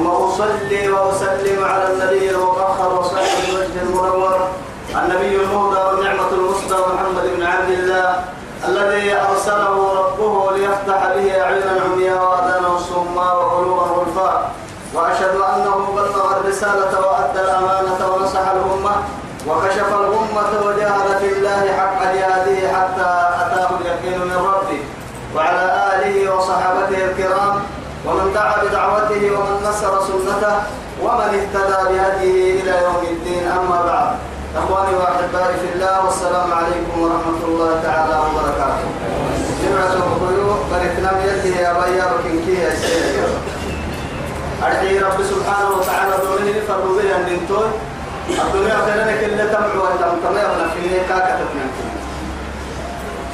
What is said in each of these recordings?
ثم أصلي وأسلم على النبي المطهر وصاحب الوجه المنور النبي المهدى والنعمة المسدى محمد بن عبد الله الذي أرسله ربه ليفتح به أعينا عمياء وأذانا صما وقلوبا غلفاء وأشهد أنه بلغ الرسالة وأدى الأمانة ونصح الأمة وكشف الأمة وجاهد في الله حق جهاده حتى أتاه اليقين من ربه. وعلى آله وصحابته الكرام ومن دعا بدعوته ومن نصر سنته ومن اهتدى بهديه إلى يوم الدين. أما بعد أخواني وأحبائي في الله والسلام عليكم ورحمة الله تعالى وبركاته. جمعة الخيو بركنا يده يا بيا بكنكي يا سيدي أرحي رب سبحانه وتعالى دونه فرض به أن دنتوي الدنيا خيرنا كل تمع وتم تمع ونفيني كاكا تتنكي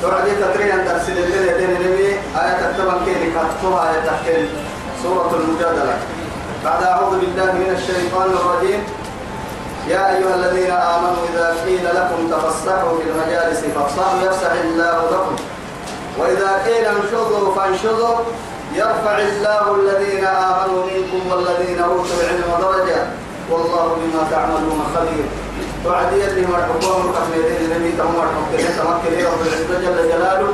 توعدي تتري أن ترسل الليل يدين نبي. آية التبن كيني كاتفوها آية تحكين سورة المجادلة. بعد أعوذ بالله من الشيطان الرجيم. يا أيها الذين آمنوا إذا قيل لكم تفسحوا في المجالس فافسحوا يفسح الله لكم. وإذا قيل انشزوا فانشزوا. يرفع الله الذين آمنوا منكم والذين أوتوا العلم درجة. والله بما تعملون خبير. وعدي اللي مرحبا مكملين النبي تمر مكملين تمكن رب العزة جل جلاله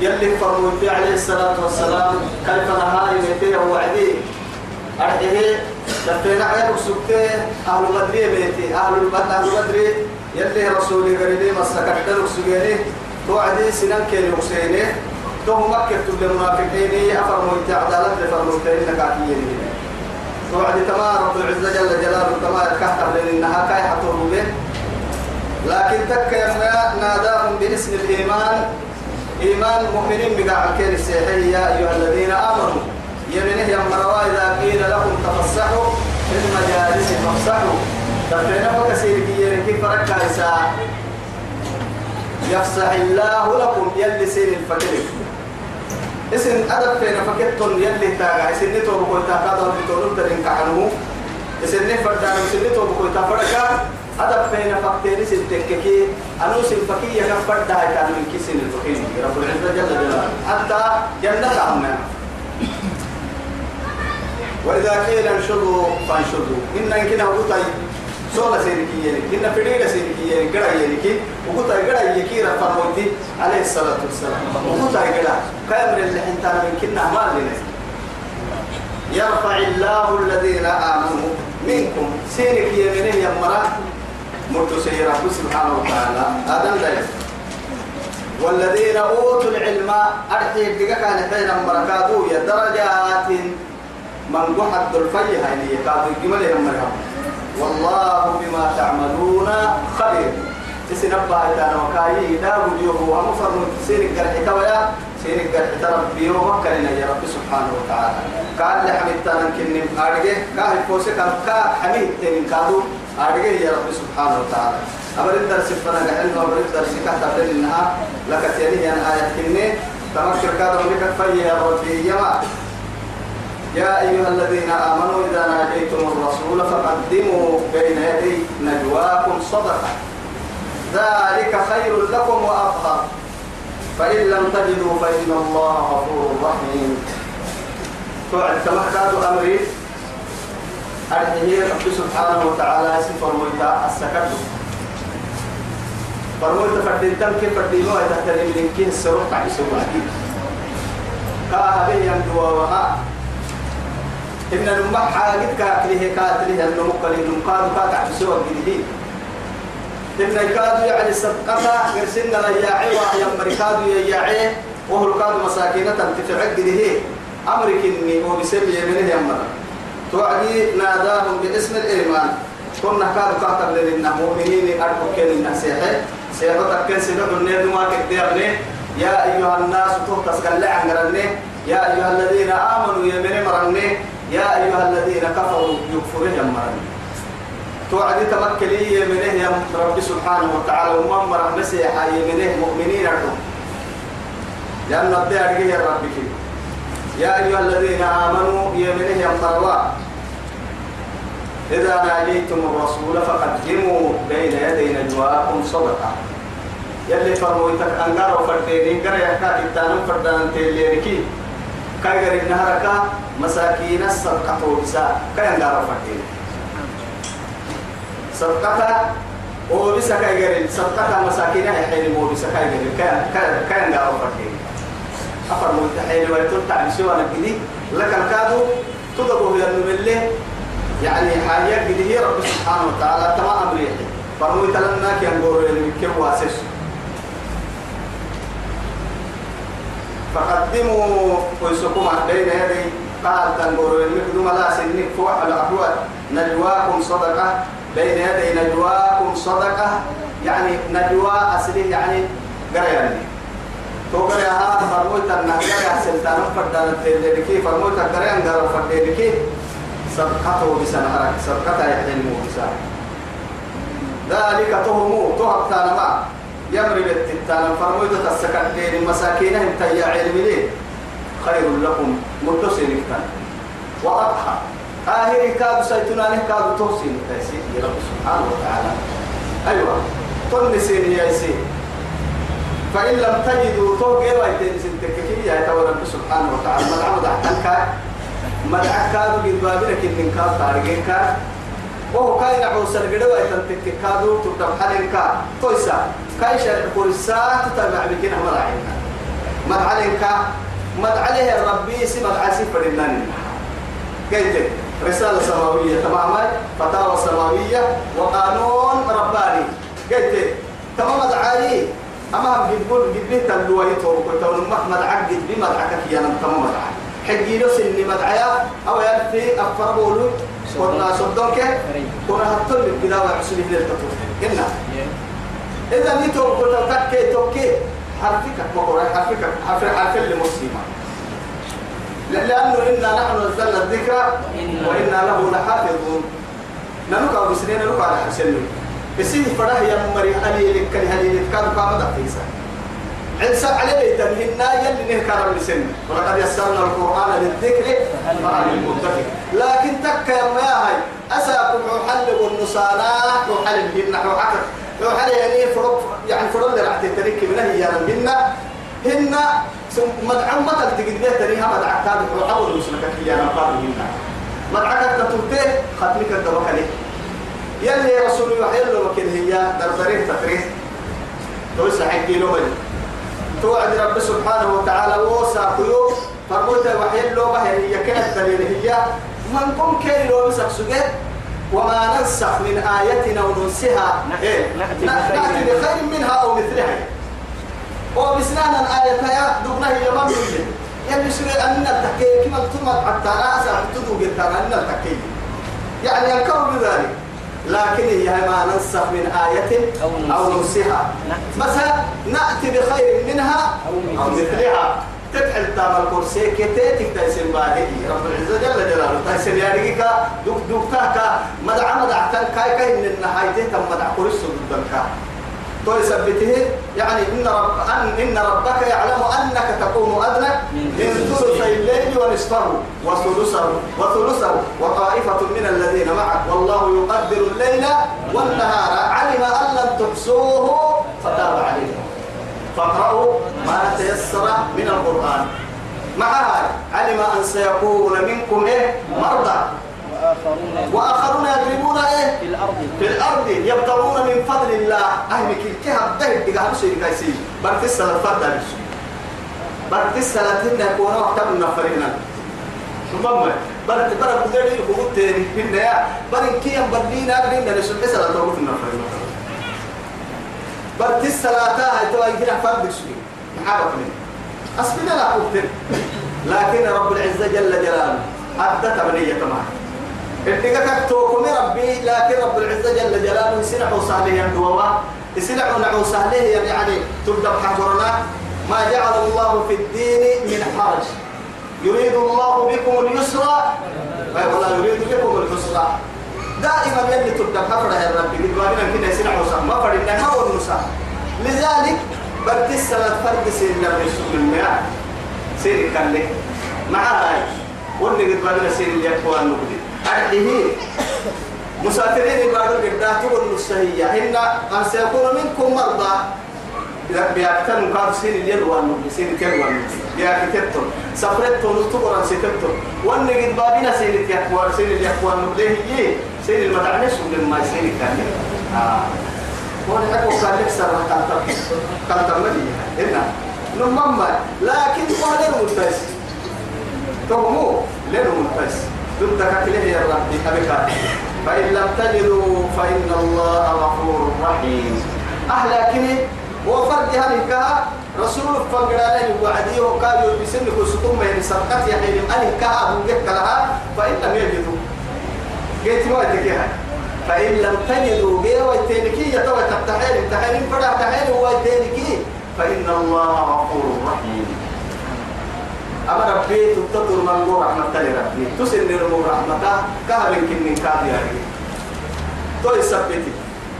يلي فرموا في عليه الصلاة والسلام كيف نهاي ميتيه وعدي؟ أرحيه لفينا عيالك سكتي أهل بدري بيتي أهل البدر أهل بدري. يلي رسولي قريبي مسكت دلك سجيني توعدي سنان كيني حسيني تو مكة تبدأ منافقين أفرموا إنت عدالة لفرموا إنت كاكيين توعدي تما رب العزة جل جلاله تما يكهتر لأنها كاي حطوه به لكن تك ناداهم باسم الإيمان. إيمان مؤمنين بقاع الكيل السيحي يا أيها الذين آمنوا يمنه يا مروا إذا قيل لهم تفسحوا في المجالس فافسحوا. تفرنا فكسير كي كيف ركا يفسح الله لكم يلي الفكر اسم أدب فينا فكتن يلي تاغا اسم نتو بكو تاقا بتولو ترين كحنو اسم نفردان اسم نتو بكو تفركا أدب فينا فكتين اسم تككي. أنو اسم فكي يكفر داي كان من كسين الفكين رب العزة جل جلاله. حتى جنة عمنا وإذا قيل انشروا فانشروا إن كنا وقتاي سولا سيركيين إن فريقة سيركيين قرأ يلكي وقتاي قرأ يكي رفع موتي عليه الصلاة والسلام. وقتاي قرأ كامر اللي حنتانا من كنا ما لنا. يرفع الله الذين آمنوا منكم. سيرك يمنه يمرا مرتو سيرا سبحانه وتعالى. آدم ذلك والذين أوتوا العلم أرحي بك كان حين مركاتو يا درجات من قحد الفي هاي كادوا الجمل هم مرهم والله بما تعملون خبير. تسنبع إتانا وكاي دا بديوه ومفر من سيرك قرحة ويا سيرك قرحة ربي ومكرنا يا رب سبحانه وتعالى. قال لحمد تانا كنم أرجع كاه فوسك كا حميد تين كادو أرجع يا رب سبحانه وتعالى. أمر الدرس فنا علم أمر الدرس كهتا لك تيني أنا آية كني. تمكر كادو لك في يا ربي يا يا أيها الذين آمنوا إذا ناجيتم الرسول فقدموا بين يدي نجواكم صدقة. ذلك خير لكم وأطهر فإن لم تجدوا فإن الله غفور رحيم. توعد تمحداد أمري. أرحيه رب سبحانه وتعالى اسم فرمويتا السكر فرمويتا فردين تم كيف فردين نوع تحت الإملين كيه السروح تعي سوى كاها بيان دوا وها. إن نمح حاجت كاكله كاتله أنه مقل إنه قادوا كاكع بسوى الجديد إن كادوا يعني الصدقة يرسلنا لياعي ويا مريكادوا يياعي وهو كادوا مساكينة تفعل جديد أمرك إني هو بسبب يمنه يمنا توعدي ناداهم باسم الإيمان. كنا كادوا كاتب لنا مؤمنين أرجو كن النسيحة سيحو تكن سنة النير ما كتيرني يا أيها الناس تهتس قال لعنقرني يا أيها الذين آمنوا يمن مرني. يا أيها الذين كفروا يكفرون مرني توعد تمكلي يمنه يا رب سبحانه وتعالى ومن مرح مسيحا يمنه مؤمنين لكم. لأن الدار يا ربك يا أيها الذين آمنوا يمنه يا إذا ناجيتم الرسول فقدموا بين يدي نجواكم صدقة. يلي فرمويتك أنقار وفرتين إنقار يحكاك التانم فردان تيليركي كاي غير النهارك مساكين الصدقة وبسا. كاي أنقار وفرتين صدقة وبسا كاي غير صدقة مساكين يحيل وبسا كاي غير كاي أنقار وفرتين أفرمويت حيل ويتلتع بسوانا كدي لك الكادو تدقوا هي النملة يعني حاجة قد هي رب سبحانه وتعالى تما أمريه فرمو يتلنا كي أنقول كم فقدموا ويسكم بين يدي. قال تنقول المكدوم لا سنك فوح الأحوال. نجواكم صدقة. بين يدي نجواكم صدقة. يعني نجوا أصلي يعني قرياني. تو قريها فرموت أن قريها سلطان فردان تلدكي فرموت قريان قرر فردان صدقته بسنهرك. صدقته يحلم بسنهرك. ذلك تهمو تهب تانما يمري بالتتانا فرمويدة السكن لين مساكينهم تيا علم ليه خير لكم متصل كتان وأضحى آهر كاد سيتنا له كاد توصين تيسير رب سبحانه وتعالى أيوة تنسين يا سيد فإن لم تجدوا توقي ويتين سنتككي يا رب سبحانه وتعالى مدعو دعتنك مدعك كادو قد بابنك إن كاد تارجين كاد وهو كاي نعوس الجدوى تنتك كادو تكتب حلين كاد تويسا كاي شرع كورسا تتابع بكنا مدعينا مدعلين كاد مدعليه الربي سي مدعسي فرنان قلت رسالة سماوية. تماما فتاوى سماوية وقانون رباني. قلت تمام مدعالي أما هم قد بيت اللوهي توقع تقول مدعك قد بي مدعكك يا نم تمام مدعك حجي له سن مدعيا. أو يلفي أفر كنا صدقك؟ كنا هتطل كذا وعسل في التطور إنا إذا نيتو كنا تكي توكي حرفك مقرأ حرفك حرف حرف المسلمة لأنه إنا نحن نزلنا الذكر وإنا له لحافظون. ننقى بسنين ننقى على حسن بسين فرح يا مريم علي لك هلي لك كانوا كامل دقيسة عيسى عليه تمهنا يلي نهكر لسن ولقد يسرنا القرآن للذكر فهل المدكر لكن تك يا هاي أساكم حل والنصارى وحل الجنة وحكر وحل يعني فرق يعني فرق اللي راح تترك منه هي الجنة هن مدعم ما بيه تريها مدعك وحول المسلمين هي أنا قابل هنا مدعك تطلته ختمك الدوكلي يلي رسول يحيى له وكل هي دربرين تفريح. توسع حكي له توعد رب سبحانه وتعالى وسا كيو فرموت وحي له به هي كانت دليل هي. من قم كي لو مسك سجد وما ننسخ من آية أو ننسها نأتي بخير. منها أو مثلها. وبسنان الآية يا دبنا هي من يلي سوري أن التكي كما تمت حتى رأسا تدو جدا أن التكي يعني ينكر بذلك. لكن هي ما ننسخ من آية أو ننسها بس نأتي بخير منها أو مثلها. تتحل تام الكرسي كتيتك تايسن باهي. رب العزة جل جلاله. تايسن ياريك دوك دوك تاكا. مدع مدع تنكاي كاي من النهاية تم مدع كرسي ضدنكا تو يثبته يعني إن رب أن إن ربك يعلم أنك تقوم أدنى من ثلثي الليل ونصفه وثلثه وثلثه وطائفة من الذين معك. والله يقدر الليل والنهار. علم أن لم تحصوه فتاب عليكم فاقرأوا ما تيسر من القرآن. معها علم أن سيكون منكم إيه؟ مرضى. وآخرون يضربون إيه؟ في الأرض. في الأرض. يبتغون من فضل الله. أهمك الكهب ده بقى بسوي كايسي برتس الفرد برتس التين يكون وقت من نفرنا ثم برت برت بدري بقول تاني. في النهاية برين كيام بدينا بدينا نسمع سلا توقف النفرنا برتس الصلاة هاي تو يجينا فرد سوي محابة منه. أسفنا لا قلت لكن رب العزة جل جلاله أدت بنية معه إدقك توكم ربي لكن رب العزة جل جلاله يسنع صالحا دوا يسنع نعو صالحا يعني تبدأ حجرنا ما جعل الله في الدين من حرج. يريد الله بكم اليسر ولا يريد بكم العسر دائما يلي تبدأ كفر يا ربي. قد وانا كنا يسنع وصام ما فرنا ما ونسا لذلك برد السنة فرد سير النبي سوق الماء سير كان لك مع هاي وني قد وأنا سير اللي يقوى النقدي أرحيه مسافرين يبادر قداتي والنسهية هن أن سيكون منكم مرضى. بيأكتن مقاد سين الليل وانو سين كل وانو. بيأكتن سفرت تونو تقرا سيتتو وان قد بابنا سين تيكوار سين اللي يكوار نبليه يي سين المدعنس ولما سين كان. آه. وان حكو كان لك سر كالتر كالتر مدي هنا. نمما لكن قال المتس تهمو لين المتس ضد كتله يا ربي فإن لم تجدوا فإن الله غفور رحيم. أهلا كني وفرد هنيك رسول فقر عليه وعدي وقال يلبسن كسكم من سرقت يا حين أن كها أبو لها. فإن لم يجدوا. قلت ما تكيها فإن لم تجدوا. بيه ويتينكي يتوى تبتحين تحين فدا تحين ويتينكي فإن الله غفور رحيم. أما ربي تتطر من قول رحمة ربي تسن نرمو رحمة كهل كنن كاد يعني تو يثبتي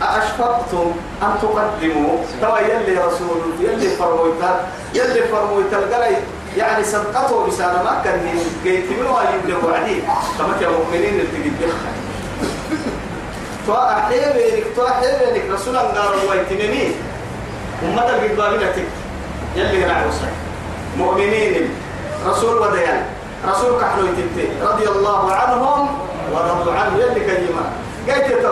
أشفقتم أن تقدموا توا يلي رسول يلي فرمويتا يلي فرمويتا القري يعني صدقته بسانة ما كان جيت منه يبدأ وعدي كما يا مؤمنين اللي تجيب تو أحيبينك تو أحيبينك رسول الله ويتنيني أمة القبابلة يلي نعوسك مؤمنين رسول وديان. رسول كحلو يتبتي رضي الله عنهم ورضوا عنه. يلي كلمة. قلت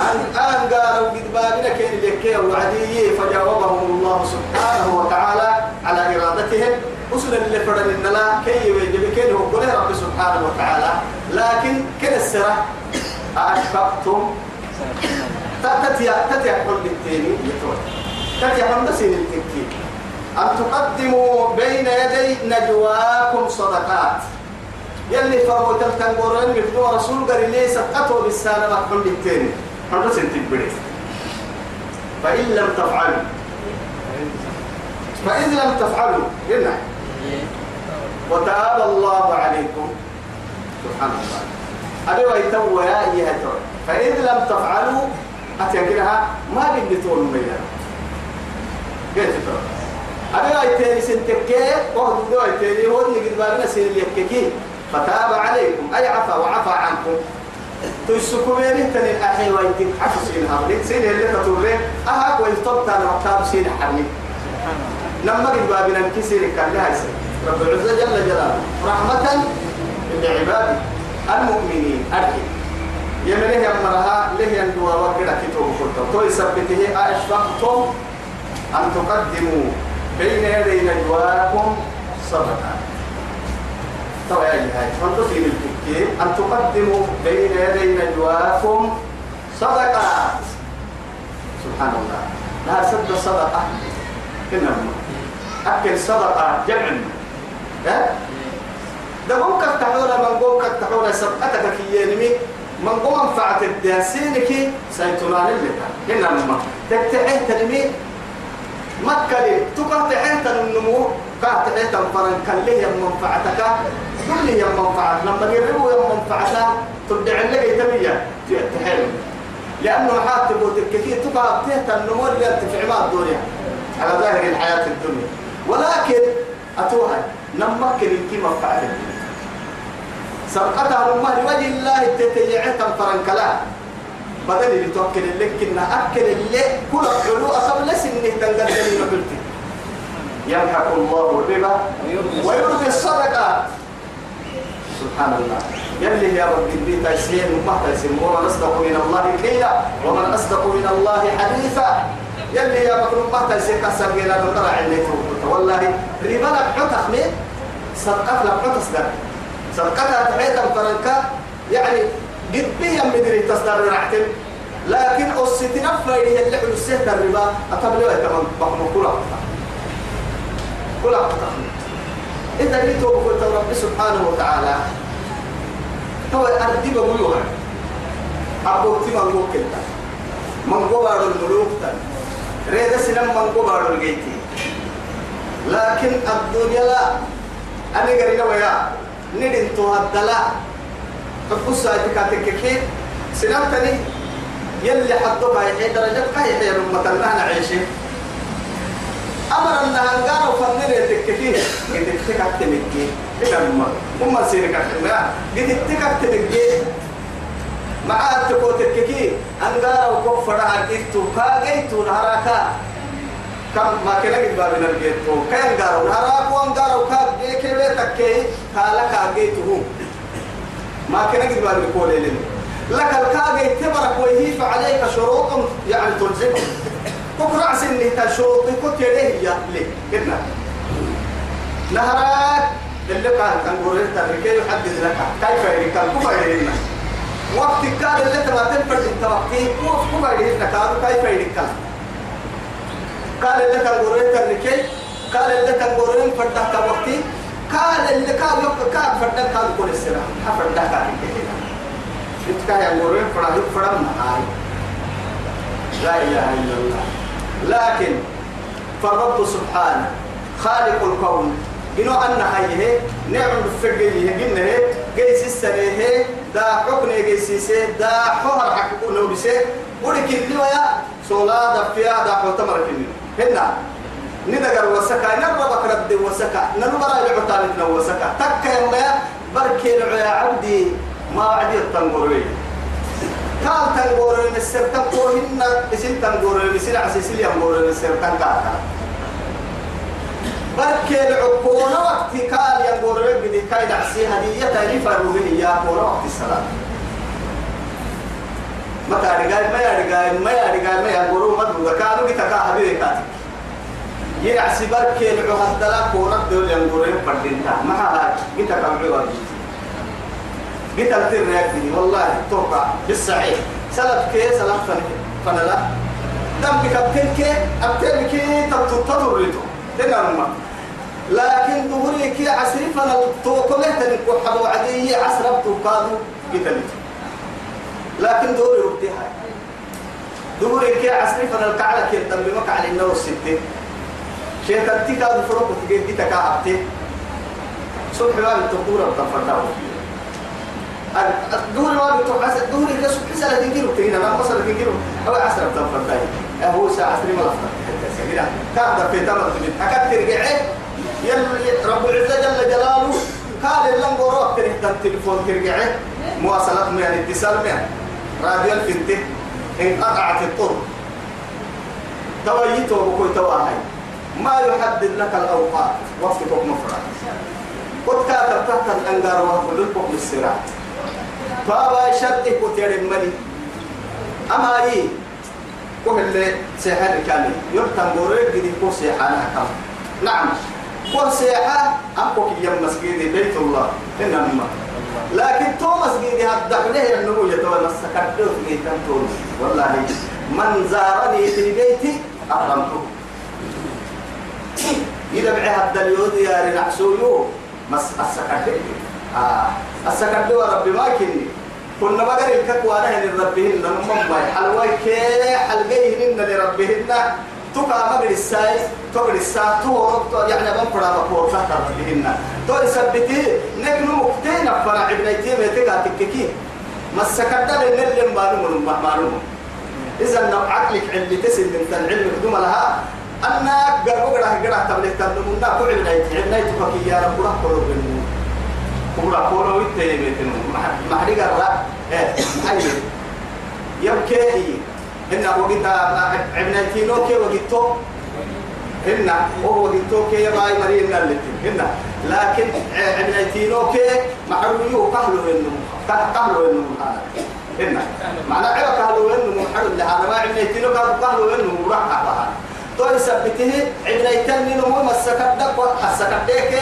أن أن قالوا قد بابنا كين لكي وعدي فجاوبهم الله سبحانه وتعالى على إرادتهم. أصل اللي فرد إن لا كي يجب كين هو قوله رب سبحانه وتعالى. لكن كن السرة أشفقتم. تتيا تتيا كل التاني يتوى. تتيا هم نسين أن تقدموا بين يدي نجواكم صدقات. يلي فرموا تلتنقرين مفتوى رسول قال لي سبقته بالسالة كل التاني هذا سنتبري فإن لم تفعلوا. فإن لم تفعلوا. هنا وتاب الله عليكم. سبحان الله. أبي ويتوى يا أيها فإن لم تفعلوا. أتيكنها ما قلتون ميلا قلت ترى أبي ويتاني سنتكي وهو ويتاني هو اللي قد بالنا سين اللي فتاب عليكم أي عفا وعفى عنكم. تسكوبين تن الأحي ويتك عفو سين هاملين سين اللي تطوري. أهاك ويطبط على مكتاب سين حرمي لما قد بابنا انكسر كان لها سين رب العزة جل جلاله. رحمة لعباده المؤمنين أرحي يمنه أمرها له يندوا وكذا كتب خطة تو يثبته أشفقتم أن تقدموا بين يدي نجواكم صدقة. تو يا هاي فانتو في التكي أن تقدموا بين يدي نجواكم صدقات سبحان الله. لا سد صدقة. إنما أكل صدقة جمع. ها؟ ده ممكن تحولا من قوم تحولا صدقتك كي ينمي. من قوم منفعة الداسين كي سيتنال لك إنما تكتعيه تنمي. مكة لي تقطعيه تنمو قاطعيه تنفرن كله يم منفعتك. كل يم منفعة. لما يربوا يم منفعتك تبدع لك يتبيا تحيل لأنه حاتب وتككي تقاطعيه تنمو اللي تفع ما الدنيا على ظاهر الحياة الدنيا. ولكن أتوها نمكن إنك منفعتك. سرقتها أمه لوجه الله تتيعتا فرنكلا بدل اللي توكل لك إن أكل اللي كل حلو لسنه تنقل لي يمحق الله الربا ويربي الصدقات سبحان الله. يلي يا رب البيت وما تسليم. ومن أصدق من الله قيلا ومن أصدق من الله حديثا. يلي يا رب ما تسليم كسر إلى نطلع اللي والله ربا لك حتى خمين صدقات لك حتى صدق صدقتها تحيتا فرنكا يعني قد بيا مدري تصدر رحتم لكن أستنا فايده اللي حلو السهت الربا أتبلوا يتمام بحمو كلا كلا إذا جيت وقلت رب سبحانه وتعالى. هو أردي بقولوها أبوك تما كنتا. من قبار الملوك تن ريد سنم من قبار الجيتي. لكن الدنيا لا. أنا قرينا ويا. ندين تو تقص سايتك تككي سنبتني يلي حدوك هاي درجة كاي حي رمة الله نعيشه. أمر أن هنقار وفنن يتكفيه قد اتكك تمكي. إذا مما سيرك أحنا قد اتكك تمكي. مع التكو تككي أنقار وكفر عقيتو كاقيتو نهراكا. كم ما كنا قد بابنا الجيتو كان قارو نهراك وانقار وكاقي كيبه تكي كالك عقيتو ما كنا قد بابنا كولي لنا لك الكاقي تبرك ويهي فعليك شروط يعني تلزمه بكرة عسن تشوط كنت يديه يا لي. كنا نهرات. اللي قال كان قرر تركي يحدد لك. كيف يركب كيف يركب وقت كان اللي تبغى تنفرد انت وقتي. كيف يركب كيف يركب قال اللي كان قرر تركي. قال اللي كان قرر فردك وقتي. قال اللي كان يبقى كان فردك كان كل السنة حفردك كان كده انت كان قرر فرد فرد معاي لا إله إلا الله. لكن فالرب سبحانه. خالق الكون. إنه أن هيه نعم بفقيه قلنا قيس السنة دا حكم قيس دا حهر حكم نورسه ولكن لويا صلاة دفيا دا حوتمر كنين هنا. ندقر وسكا نربك رد وسكا ننبرا العطالتنا وسكا تكا يا بركي يا عبدي ما عدي التنقروي قال تنقور المسر تنقور هن اسم تنقور المسر عسيسي ينقور المسر تنقار بركي العقونا وقت قال ينقور بدي كاي دعسي هدية تليف الروبين يا قونا وقت الصلاة متى رجال ما يرجال ما يرجال ما ينقوروا مدو كانوا بتكا حبيبي كاتي يعسي بركي العهد لا قونا دول ينقورين فردينتا. ما هاي. انت كم قلت التر يكفي والله توقع بالصحيح. سلف كي سلف فن فنلا. دم بك بكنك أبتل كي تبتطر لنا نما لكن ظهوري كي عسري فنل توقع تنكو حبو عدي عسر بتوقادو قتلت لكن ظهوري ربتي هاي. ظهوري كي عسري فنل كعلى كي الدم بمك على النور الستة شيء تنتيكا بفرق وتجيب دي تكاعبتي صبح ما بتقول بتفرداو الدور ما بتروح عسل الدور إذا سبح سنة تنجرو تهينا ما مصر تنجرو أو عسر بتنفر تاي هو ساعة عسر ما أفضل كاد في تمر تبين أكاد ترجع. يل رب العزة جل جلاله. قال لهم قروك تريد التليفون ترجع. مواصلات من الاتصال من راديو الفنتة إن قطعت الطرق. تويته بكل تواهي ما يحدد لك الأوقات. وقتك مفرد. قد كاتب تحت الأنقار وهو لكم السرات فابا شرط كتير الملي أما هي كل اللي سيحان كامل. يرتم بوريك دي كو سيحان كم نعم. كو سيحة أمكو كي يم مسجد بيت الله. إنما لكن تو مسجد هذا له النمو يتولى السكرت في تنتون والله من زارني في بيتي أكرمته إذا بعي هذا اليود يا رنحسويو مس السكرت آه السكرت وربي ما كني كنا بقر الككوانا هن ربهن نمم باي حلوي كي حلقيهن لربهن تقع مقر الساي تقر الساعة تو يعني من فرا بقول تحت ربهن تو يثبتي نجنو مكتين فرع ابنتي متك تككي ما السكرت لنا اللي معلوم معلوم إذا عقلك اللي تسل من العلم كدوم لها أنا قربوا قرأ قرأ تبلغ تبلغنا كل عناية عناية تفكي يا رب. رح قلوب النور كورا كورا ويتي بيتن ما حد قرا إيه. حي يبكي إن وقت ابنتينو كي وقتو. هن هو وقتو كي باي مريم نلتين هن. لكن ابنتينو كي معرويو كهلو إنه كهلو إنه هن. معنى عيب كهلو إنه محل لها ما ابنتينو كهلو إنه راح تو يثبته عبنيتن نمو مسكدك مسكدك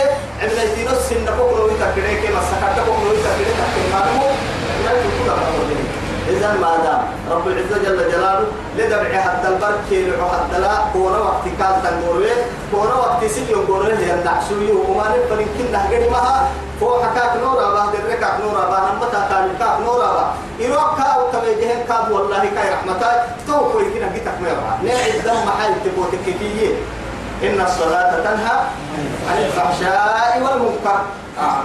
عبنيتين السن بكرو يتكريك مسكدك بكرو يتكريك كلمه إذا ما دام رب العزة جل جلاله لدمع حتى البرك يلعو حتى لا كونا وقت كان تنقروه كونا وقت سيد ينقروه هي النحسوي وما نبقى يمكن نهجر معها فو حكاك نورا باه دركاك نورا باه نمتا تاريكاك نورا باه إروك كاو كما يجهن كاد والله كاي رحمتاي. تو كوي كنا جيتك ميرا. نعيد دم محل تبوتك كيفية. إن الصلاة تنهى عن الفحشاء والمنكر. آه.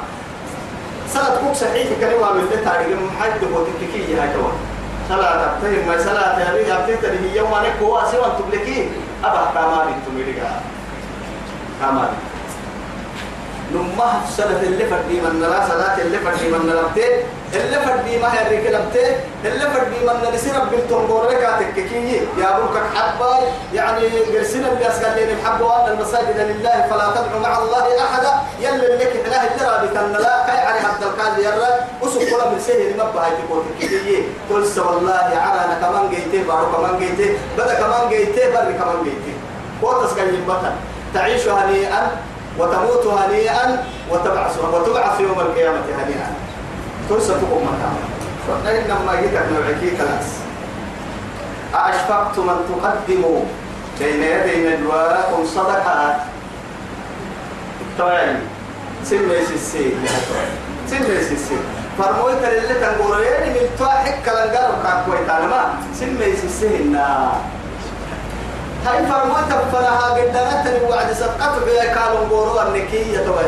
سنة كوك صحيح كلمة من اللي تاريخ محل تبوتك كيفية هاي توا صلاة تهم ما صلاة أبتيت اللي هي يوم أنك هو أسير أن تبلكي أبا كامال تميرك كامال نمها في سنة اللي فردي من نرى صلاة اللي فردي من نربتي اللي فردي ما هي الريك لبتي اللي فردي من نرسي رب التنبور لك تككي يا بوك حباي يعني قرسنا اللي أسقال لين الحبوا أن المساجد لله فلا تدعو مع الله أحدا. يلي لك إله الجرى بكن لا كي علي حتى القال يرى. أسوك كل من سهل مبها تقول تككي قل سوى الله عرانا كمان جيتي بارو كمان جيتي بدا كمان جيتي بر كمان جيتي وتسقال ينبطن تعيش هنيئا. وتموت هنيئا وتبعث وتبعث يوم القيامة هنيئا. ترسى تقوم مكان فإنما جيتك نوعكي كلاس. أشفقتم أن تقدموا بين يدي ندواكم صدقات. طيب سمي سيسي. سمي سيسي. فرموي اللي تنقول يعني من تواحد كلام كاكوي تعلم سمي سيسي هنا. هاي فرموي تفلها قدرت وعد صدقت بيا كانوا قولوا النكية توي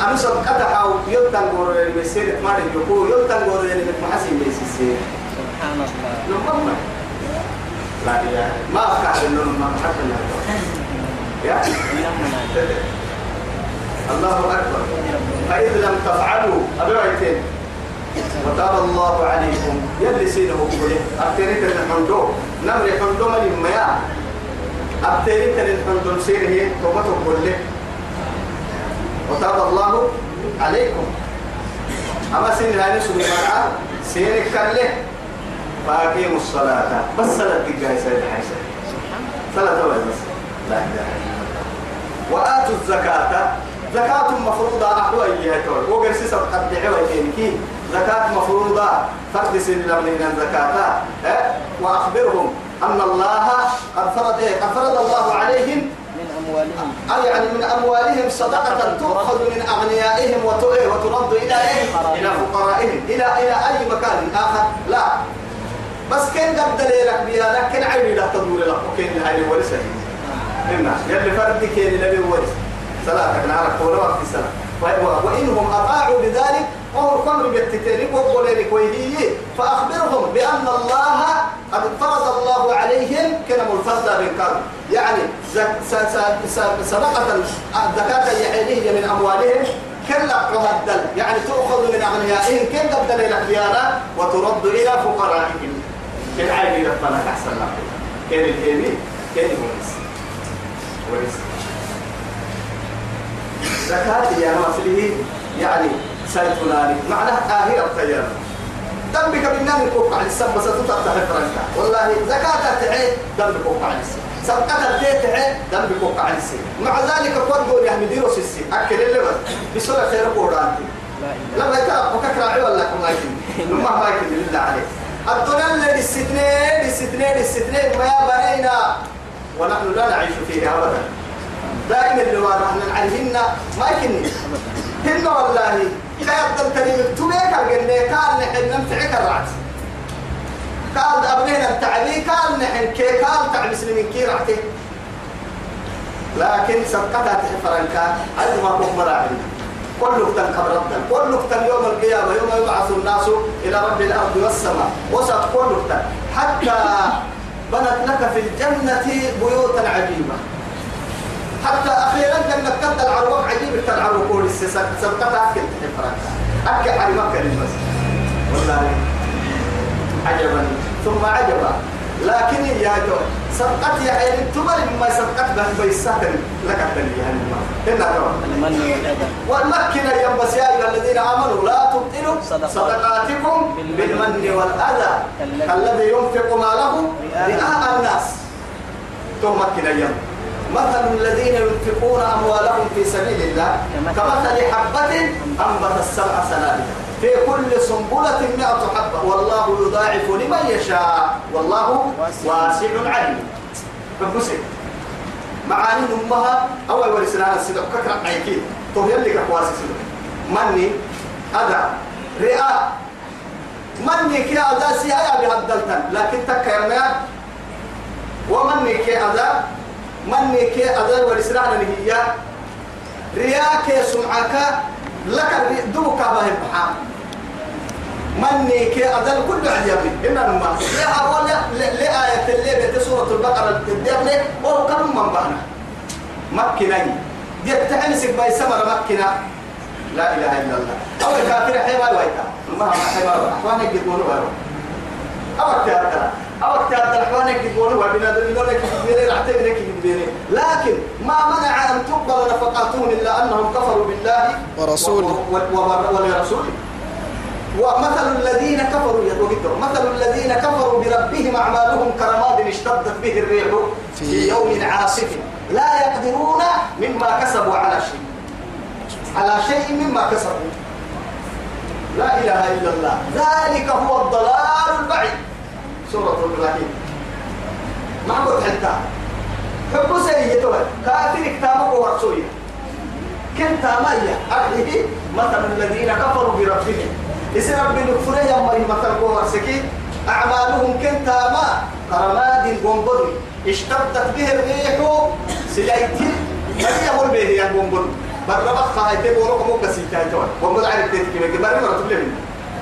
أنا صدقت حاو يلتن اللي بيصير ما يجوكو يلتن قولوا اللي بتمحسن بيصير سبحان الله. لا إله ما أفكر إنه ما حتى يا الله أكبر فإذ لم تفعلوا أبويتين وتاب الله عليكم يلي سينه بقوله أبتريت الحمدو نمر حمدو من المياه أبتريت الحمدو سينه توبته بقوله وتاب الله عليكم. أما سين هاني سبحانه وتعالى سينك كله فأقيموا الصلاة. بس صلاة تجاه سيد حيث صلاة بس؟ لا وآتوا الزكاة. زكاة مفروضة أحوى إياها تقول وقرسي سبقت دعوة كي. زكاة مفروضة. فرد سن من الزكاة أه؟ وأخبرهم. أن الله قد فرض؟ قد فرض الله عليهم من أموالهم. أي يعني من أموالهم صدقة تؤخذ من أغنيائهم وت- وترد إلى إيه؟ إلى فقرائهم إلى إلى أي مكان آخر؟ لا. بس كان قد دليلك بيا؟ لكن عيني لا تدور لك. وكين هاي ورثة؟ إنا. يلي فرد كين لبي ورث صلاتك نعرف. ولا الصلاة و- وإنهم أطاعوا بذلك وهو القمر بالتتالي وقولين كويهي فأخبرهم بأن الله قد فرض الله عليهم كلام الفرد بالقرن يعني صدقة الزكاة يحيليه من أموالهم كلا تهدل يعني تؤخذ من أغنيائهم قبل لك بيانا وترد إلى فقرائهم. كن عادي ربنا أحسن لك كن الهيمي كن ورث ورث زكاة يا يعني سيطلاني معناه آهرة الطيارة. دمك بالنام الكوك على السب بس تطلع فرنكا والله زكاة تعي دم كوك على السب الديت تعي دم كوك على السب مع ذلك قد يعني ديرو سيسي أكل اللي بس. بسرعة خير قرانتي لما يتعب وكك راعي ولا كم مايكن لما مايكن لله عليه الدنيا اللي الاستثنين الاستثنين الاستثنين ما برينا. ونحن لا نعيش فيه أبدا. دائما اللي نحن عليهن ما يكن هن والله. كيف تنتني تبيك الجنة كان نحن نمتعك الرعت قال أبنينا التعبي قال نحن كي قال تعب مسلمين كي رعتي لكن سبقتها تحفرنكا عد ما كوك مراعي. كل تن كبرتن كل تن يوم القيامة. يوم يبعث الناس إلى رب الأرض والسماء. وسط كل حتى بنت لك في الجنة بيوتا عجيبة. حتى أخيرا لما كنت العروق عجيب العروق كل السيسة سبقتها أكل تحفرنكا أكل على مكة المسجد والله عجبا ثم عجبا لكن يا جو سبقت يا عيني. تمر ما سبقت به بيساتن لك الدنيا يعني هنا تو والمكن يا بس يا أيها الذين آمنوا لا تبطلوا صدقات. صدقاتكم بالمن والأذى. كالذي ينفق ماله رئاء الناس. تو مكن يا مثل الذين ينفقون أموالهم في سبيل الله كمثل حبة أنبت السبع سنابل. في كل سنبلة مئة حبة. والله يضاعف لمن يشاء. والله واسع عليم. فبسي معاني أمها أول ورسنا السيدة ككرة عيكي تو يلي كواسي سيدة مني أذى رئاء. مني كي أذى سيايا بهدلتن. لكن تكيرنا ومني كي أذى مني كي أذى ورسنا هي رياك سمعك لك دوك به بحام مني كي أذل كل عجبي إنما لا أول آية اللي بيت سورة البقرة الدبلة أو كم من بعنا مكنني دي تحمسك باي سمر مكنا لا إله إلا الله أو الكافر حيوان وايتا ما حيوان أحوانك يقولوا أو الكافر أو الكافر أحوانك يقولوا بنادم يقول لك بيني اعتبرك بيني لكن ما منع أن تقبل نفقاتهم إلا أنهم كفروا بالله ورسوله. ولرسوله. ومثل الذين كفروا يدوكتهم مثل الذين كفروا بربهم أعمالهم كرماد اشتدت به الريح في في يوم عاصف لا يقدرون مما كسبوا على شيء. على شيء مما كسبوا. لا إله إلا الله. ذلك هو الضلال البعيد. سورة إبراهيم. قلت حتى حب سيئة كافر كتابك ورسوله كنت مايا أرحيه مثل الذين كفروا بربهم. اسم رب نكفره يا مثل ورسكي أعمالهم كنت ما كرماد قنبض اشتدت به الريح سيأتي ما يقول به يا قنبض بربخ خايته بورو كمو كسيتا تو قنبض عارف تيجي كي بري مرة تبلي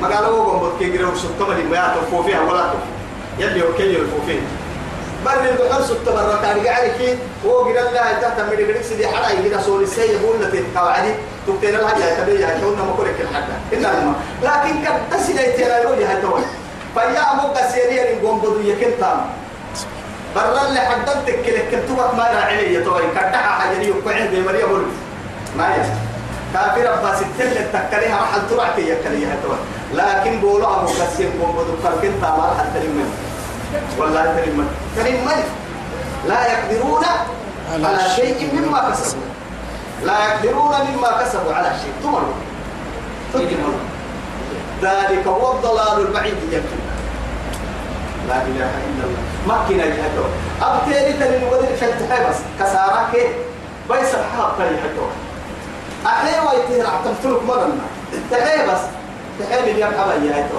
ما قالوا قنبض كي سكما لي ما يعرفوا فيها ولا تو يلي يعرفوا فيها بري البحر سكت مرة كان قاعد هو قال الله تحت من يقول سيدي حلا يجي سوري السي يقول لك قواعدي تبتين لها يا تبي يا كنا ما كل كل حدا إنما لكن كان تسيلي ترى يقول يا تو فيا مو كسيري قنبض يكن تام برا اللي حددتك كده كنتوك ما راعي يا توي كدها حاجة دي وقعد بمريا بول ما يا كافر بس التل تكليها راح ترعك يا كليها توي لكن بولو أبو كسيم بوم بدو فرقن تمام حتى تلمن والله تلمن تلمن لا يقدرون على شيء مما كسبوا. لا يقدرون مما كسبوا على شيء. تمر تمر ذلك هو الضلال البعيد يكفي لا إله إلا الله. ما كنا يهدو أبتالي تلين ودي فتحي بس كسارك بيس الحاب تلي هدو أحيا ويتهر عتمتلك مرنا تحي بس تحي لي اليوم حبا يهدو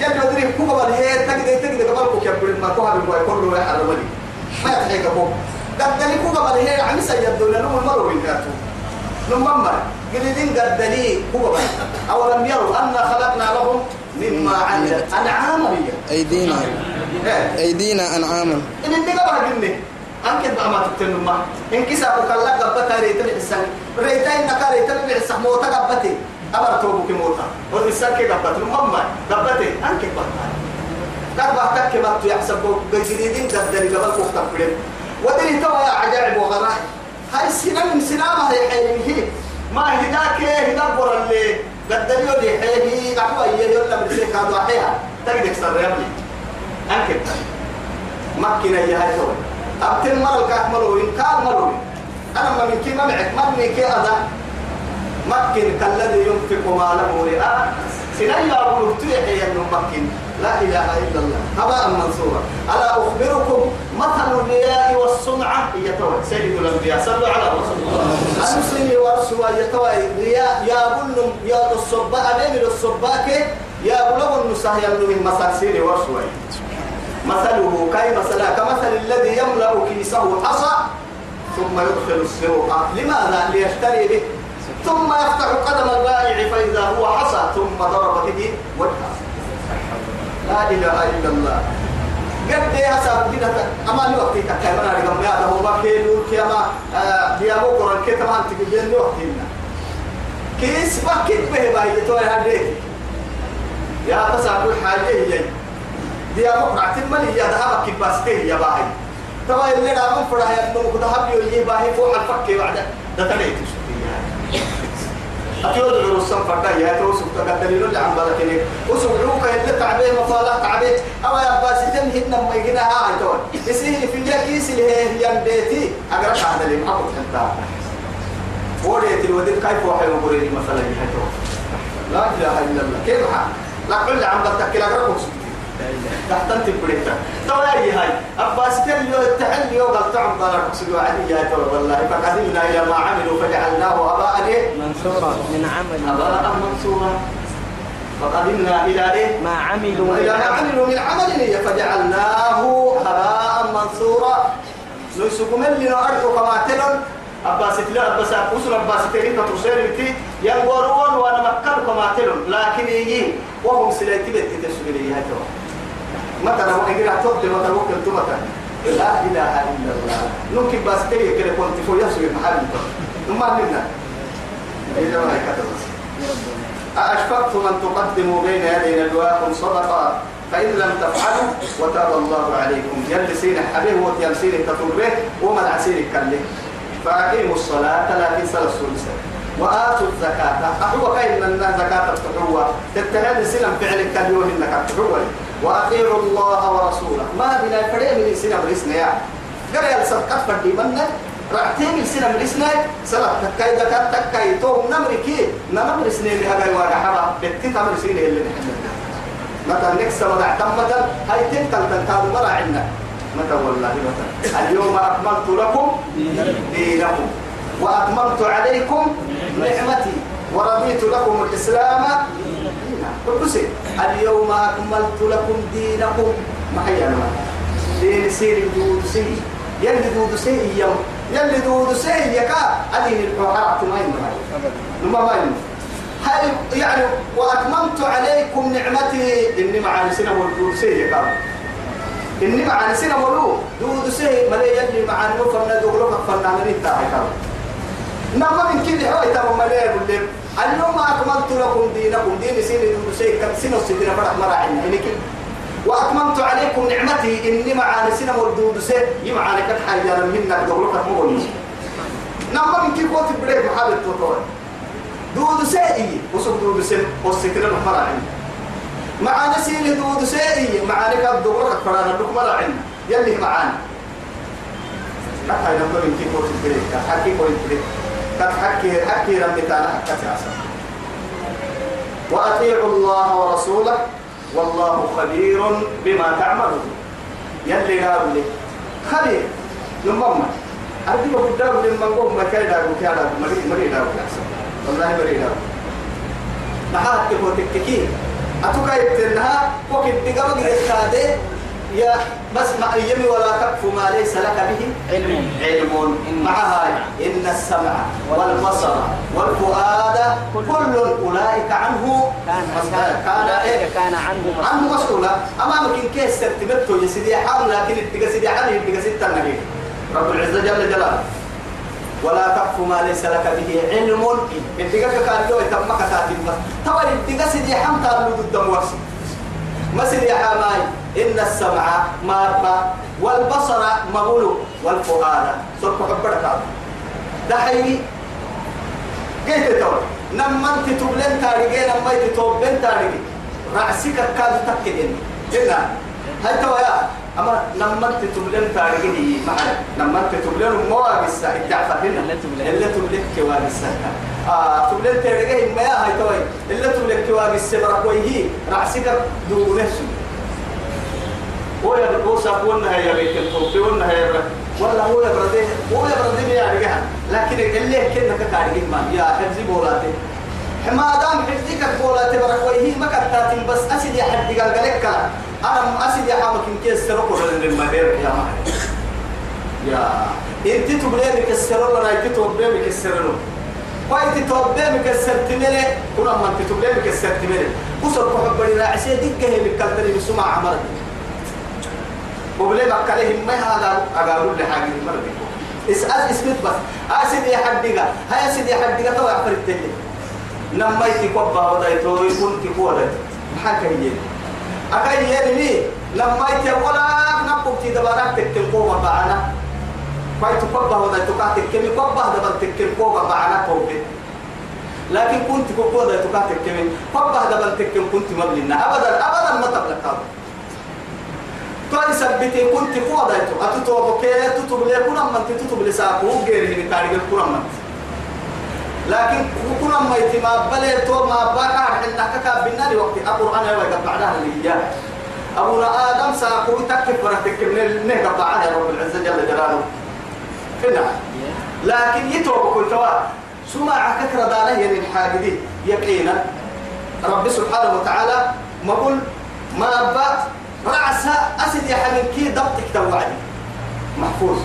يا جدري كوكا بل هي تجد تجد قبل كوكا بل ما كو هذه المياه كله يا حرمني ما يحيي كبو قدني كوكا بل هي عم سيد لنا المرو بالكاتو. نمما قلدين قدني كوكا بل أولم يروا أن خلقنا لهم مما عملت. أنعاما. هي أيدينا. إيه. أيدينا أنعاما. إن اللي قبل جنة أنك بقى ما تبتن ما. إن كيسا وكلا قبتا ريت الحسن. ريتا إنك ريت الحسن. موتا قبتي. أبر توبك موتا. والإنسان كي قبت المهمة. قبتي أنك قبتا قبتا كي بقى يحسبوا بالجديدين قدري قبل كوك تبقلين ودري توا يا عجائب وغرائب هاي من سنامة هي حينيه ما هداك هدا برا اللي. قدري يولي حيه قحوة يولي من سيك هذا حيها تقدر سر يبلي أنك مكنا يا هاي توي أبتن مرة الكاك ملوين. كان ملوين. أنا ما من كي ما معك. ما من كي أذا مكن كالذي ينفق ماله رئاء سنيا أقول تيحي أنه مكن. لا إله إلا الله. هباء منصورا ألا أخبركم مثل الرياء والصنعة هي توي سيد الأنبياء. صلوا على رسول الله. المسلم ورسول يتوي رياء يا بلن يا الصباء بين الصباء يا النساء يملو من مساسير ورسول مثله كاي مثلا؟ كمثل الذي يملأ كيسه حصى ثم يدخل السوق. لماذا؟ ليشتري به. ثم يفتح قدم البائع فإذا هو حصى ثم ضرب به وجهه. لا إله إلا الله. قد يا ساب كده أما لي وقتي كتير أنا ما هذا هو بكي نور كي أما يا أبو قرن كي تمان تجيبين لي وقتنا كيس بكيت به باي توي هذي يا تسابق حاجة هي؟ دي أبو قرأت مالي يا ذهب كي باسكي يا باي تبا اللي نعمل فرح يا أبو ذهب يولي باي فوق الفك بعد. ده تنيت. أتيود الرسم فردا يا تو سبت قدرينو اللي عم بالكني وسبعوك اللي تعبيه مصالح تعبيه أو يا باس تنهي ما يجينا هاي تو يسيه في الجاكيس اللي هي ينديتي أقرأ هذا اللي محبط حتى وريت الوديد كيف وحي وبريني مثلا هاي تو لا إله إلا الله. كيف حال؟ لا كل عم بتكل أقرأ تحت تبريتا تو هاي أباس كل يوم التحل يوم تعم ضل ركسي وعدي يا تو والله. فقدمنا إلى ما عملوا فجعلناه هباء إيه؟ منصورا. من عمل. هباء منصورا. فقدمنا إلى إيه؟ ما عملوا. وإلى من ما عمل عملوا من عمل فجعلناه هباء منصورا. نسكم اللي نعرض كما تلون أباس تلا أباس أبوس أباس تريد ترسل تي ينقرون وأنا مكان كما تلون لكن يجي وهم سلاتي بيت تسجل لي هذا مثلا وإنك تبدي مثلا ممكن تمتا لا إله إلا الله. نمكن بس تري كده كنت فوق يسوي محل ما لنا إذا ما كتب أأشفقتم أن تقدموا بين يدي نجواكم صدقة؟ فإن لم تفعلوا وتاب الله عليكم. يلي سين حبيه وتيم سين تطلبه ومن عسير كله فأقيموا الصلاة لكن صلى السلسة وآتوا الزكاة. أحوى كأن أن زكاة التحوى تتهد سلم فعل كاليوه إنك التحوى وأطيعوا الله ورسوله. ما بلا فريق من سنة برسنا يا قال يا لسبقات فردي منك. رعتين السنة من الإسناء سلام تكاي دكات تكاي توم. نمركي نمر سنين اللي هذا يواجه حرا بتي تمر سنين اللي نحن متى نكسر ودع تمتا هاي تنتل تنتال مرا عنا متى والله متى؟ اليوم أكملت لكم دينكم. وأتممت عليكم نعمتي. ورضيت لكم الإسلام دينا. اليوم أكملت لكم دينكم. ما هي أنا؟ دين سير دود سي. يلي دود سي يوم يلي دود سي يكا. أدين الحوارات ما ينبغي ما ما ينبغي هل يعني وأتممت عليكم نعمتي؟ إني مع نسنا والدود سي يكا. إني مع نسنا ولو دود سي. ملي يلي مع نوفرنا دغلوك فرنا من التاعي نما من كده هو يتم ملي اليوم أكملت لكم دينكم. دين سين سي كم سنة ستين فرح إني كده وأتممت عليكم نعمتي. إني مع نسنا والدود سي يمع لك. حاجة منك دغلوك مولي نما من كده قوت بريك محابة تطور دود سيئي وسوق دود سيئي والستر المفرعين معانا سيلي دود سيئي معانا كاب دورك فرانا لك مرعين يلي معانا كتا ينظر انتي كوت البريك حكي كوت البريك كت حكي حكي رمي سياسة وأطيعوا الله ورسوله والله خبير بما تعملون. يلي قالوا لي خبير لمما أردي بقدام لمن قوم ما كان دارو كان دارو مريد مريد دارو كاسم والله مريد دارو نحات تكو تككي أتوكا يبتنها وكي تقام قريتادي يا بس مع يمي ولا تكف ما ليس لك به علم. علم. مع هاي إن السمع والبصر والفؤاد كل أولئك عنه كان إيه؟ كان عنه عنه مسؤولة أمامك إن كيس ترتبته يا سيدي حال لكن التقى سيدي حال التقى ستة النبي رب العزة جل جلاله. ولا تقف ما ليس لك به علم. التقى كان يوم تمك بس طبعا التقى سيدي حمتا ضد الدم ما سيدي حماي. إن السمع ما والبصر مغلو والفؤاد. صرف حبرك ده حيني كيف تقول نما انت تبلن تاريخي نما انت تبلن تاريخي. رأسك كاد تكدين جدا هاي تويا أما لما انت تبلن تاريخي. معنا. لما انت تبلن مواقس الدعفة هنا اللي تبلن. تبلن كواقس آه تبلن تاريخي. ما يا هاي توي اللي تبلن كواقس سبرك ويهي رأسك دونه هو يبقى سابونا هي بيت الكوبي هي ولا هو يبردين هو يبردين يعني جهة لكن اللي كنا كتاريخ ما يا حفظي بولاتي ما دام حفظك بولاتي برك وهي ما كتاتين بس أسد يا حد قال لك أنا أسد يا حامك إن كيس سرقوا للمدير يا ما يا انت تبلي مكسروا ولا انت تبلي مكسروا وانت تبلي مكسرتني كنا ما انت تبلي مكسرتني وصل بحب لنا عسى دقه بكالتني بسمع عمرك. وبلي ما عليهم ما هذا أقول لحاجة مرة اسأل اسمت بس. أسد يا حدقة هاي أسد يا حدقة تو أحفر التاني لما يتكوبا ودا يتو يكون تكودا حكا يجي. أكا يجي لما يتولا نبوك تدبارك تكتل قوما بعنا. فاي تكوبا ودا يتوكاتك كمي كوبا دبا تكتل قوما بعنا كوبي لكن كنت كوبا يتوكاتك كمي كوبا دبا تكتل كنت مبلنا أبدا أبدا ما تبلك توي سبتي كنت فوضى أتتو بكي تتو لي كنا من تتو لساقو غير من تاريخ كنا من لكن كنا ما يتما بلي تو ما بقى حنا كك بنا لوقت القرآن يوجد بعدها اللي جاء أبونا آدم ساقو تكف فرتك من النهجة بعد رب العزة جل جلاله هنا لكن يتوب كل توا سمع كثر دانه يعني الحاجدين يقينا رب سبحانه وتعالى ما قل ما بات رأسها أسد يا حبيب كي ضبطك توعدي. محفوظ.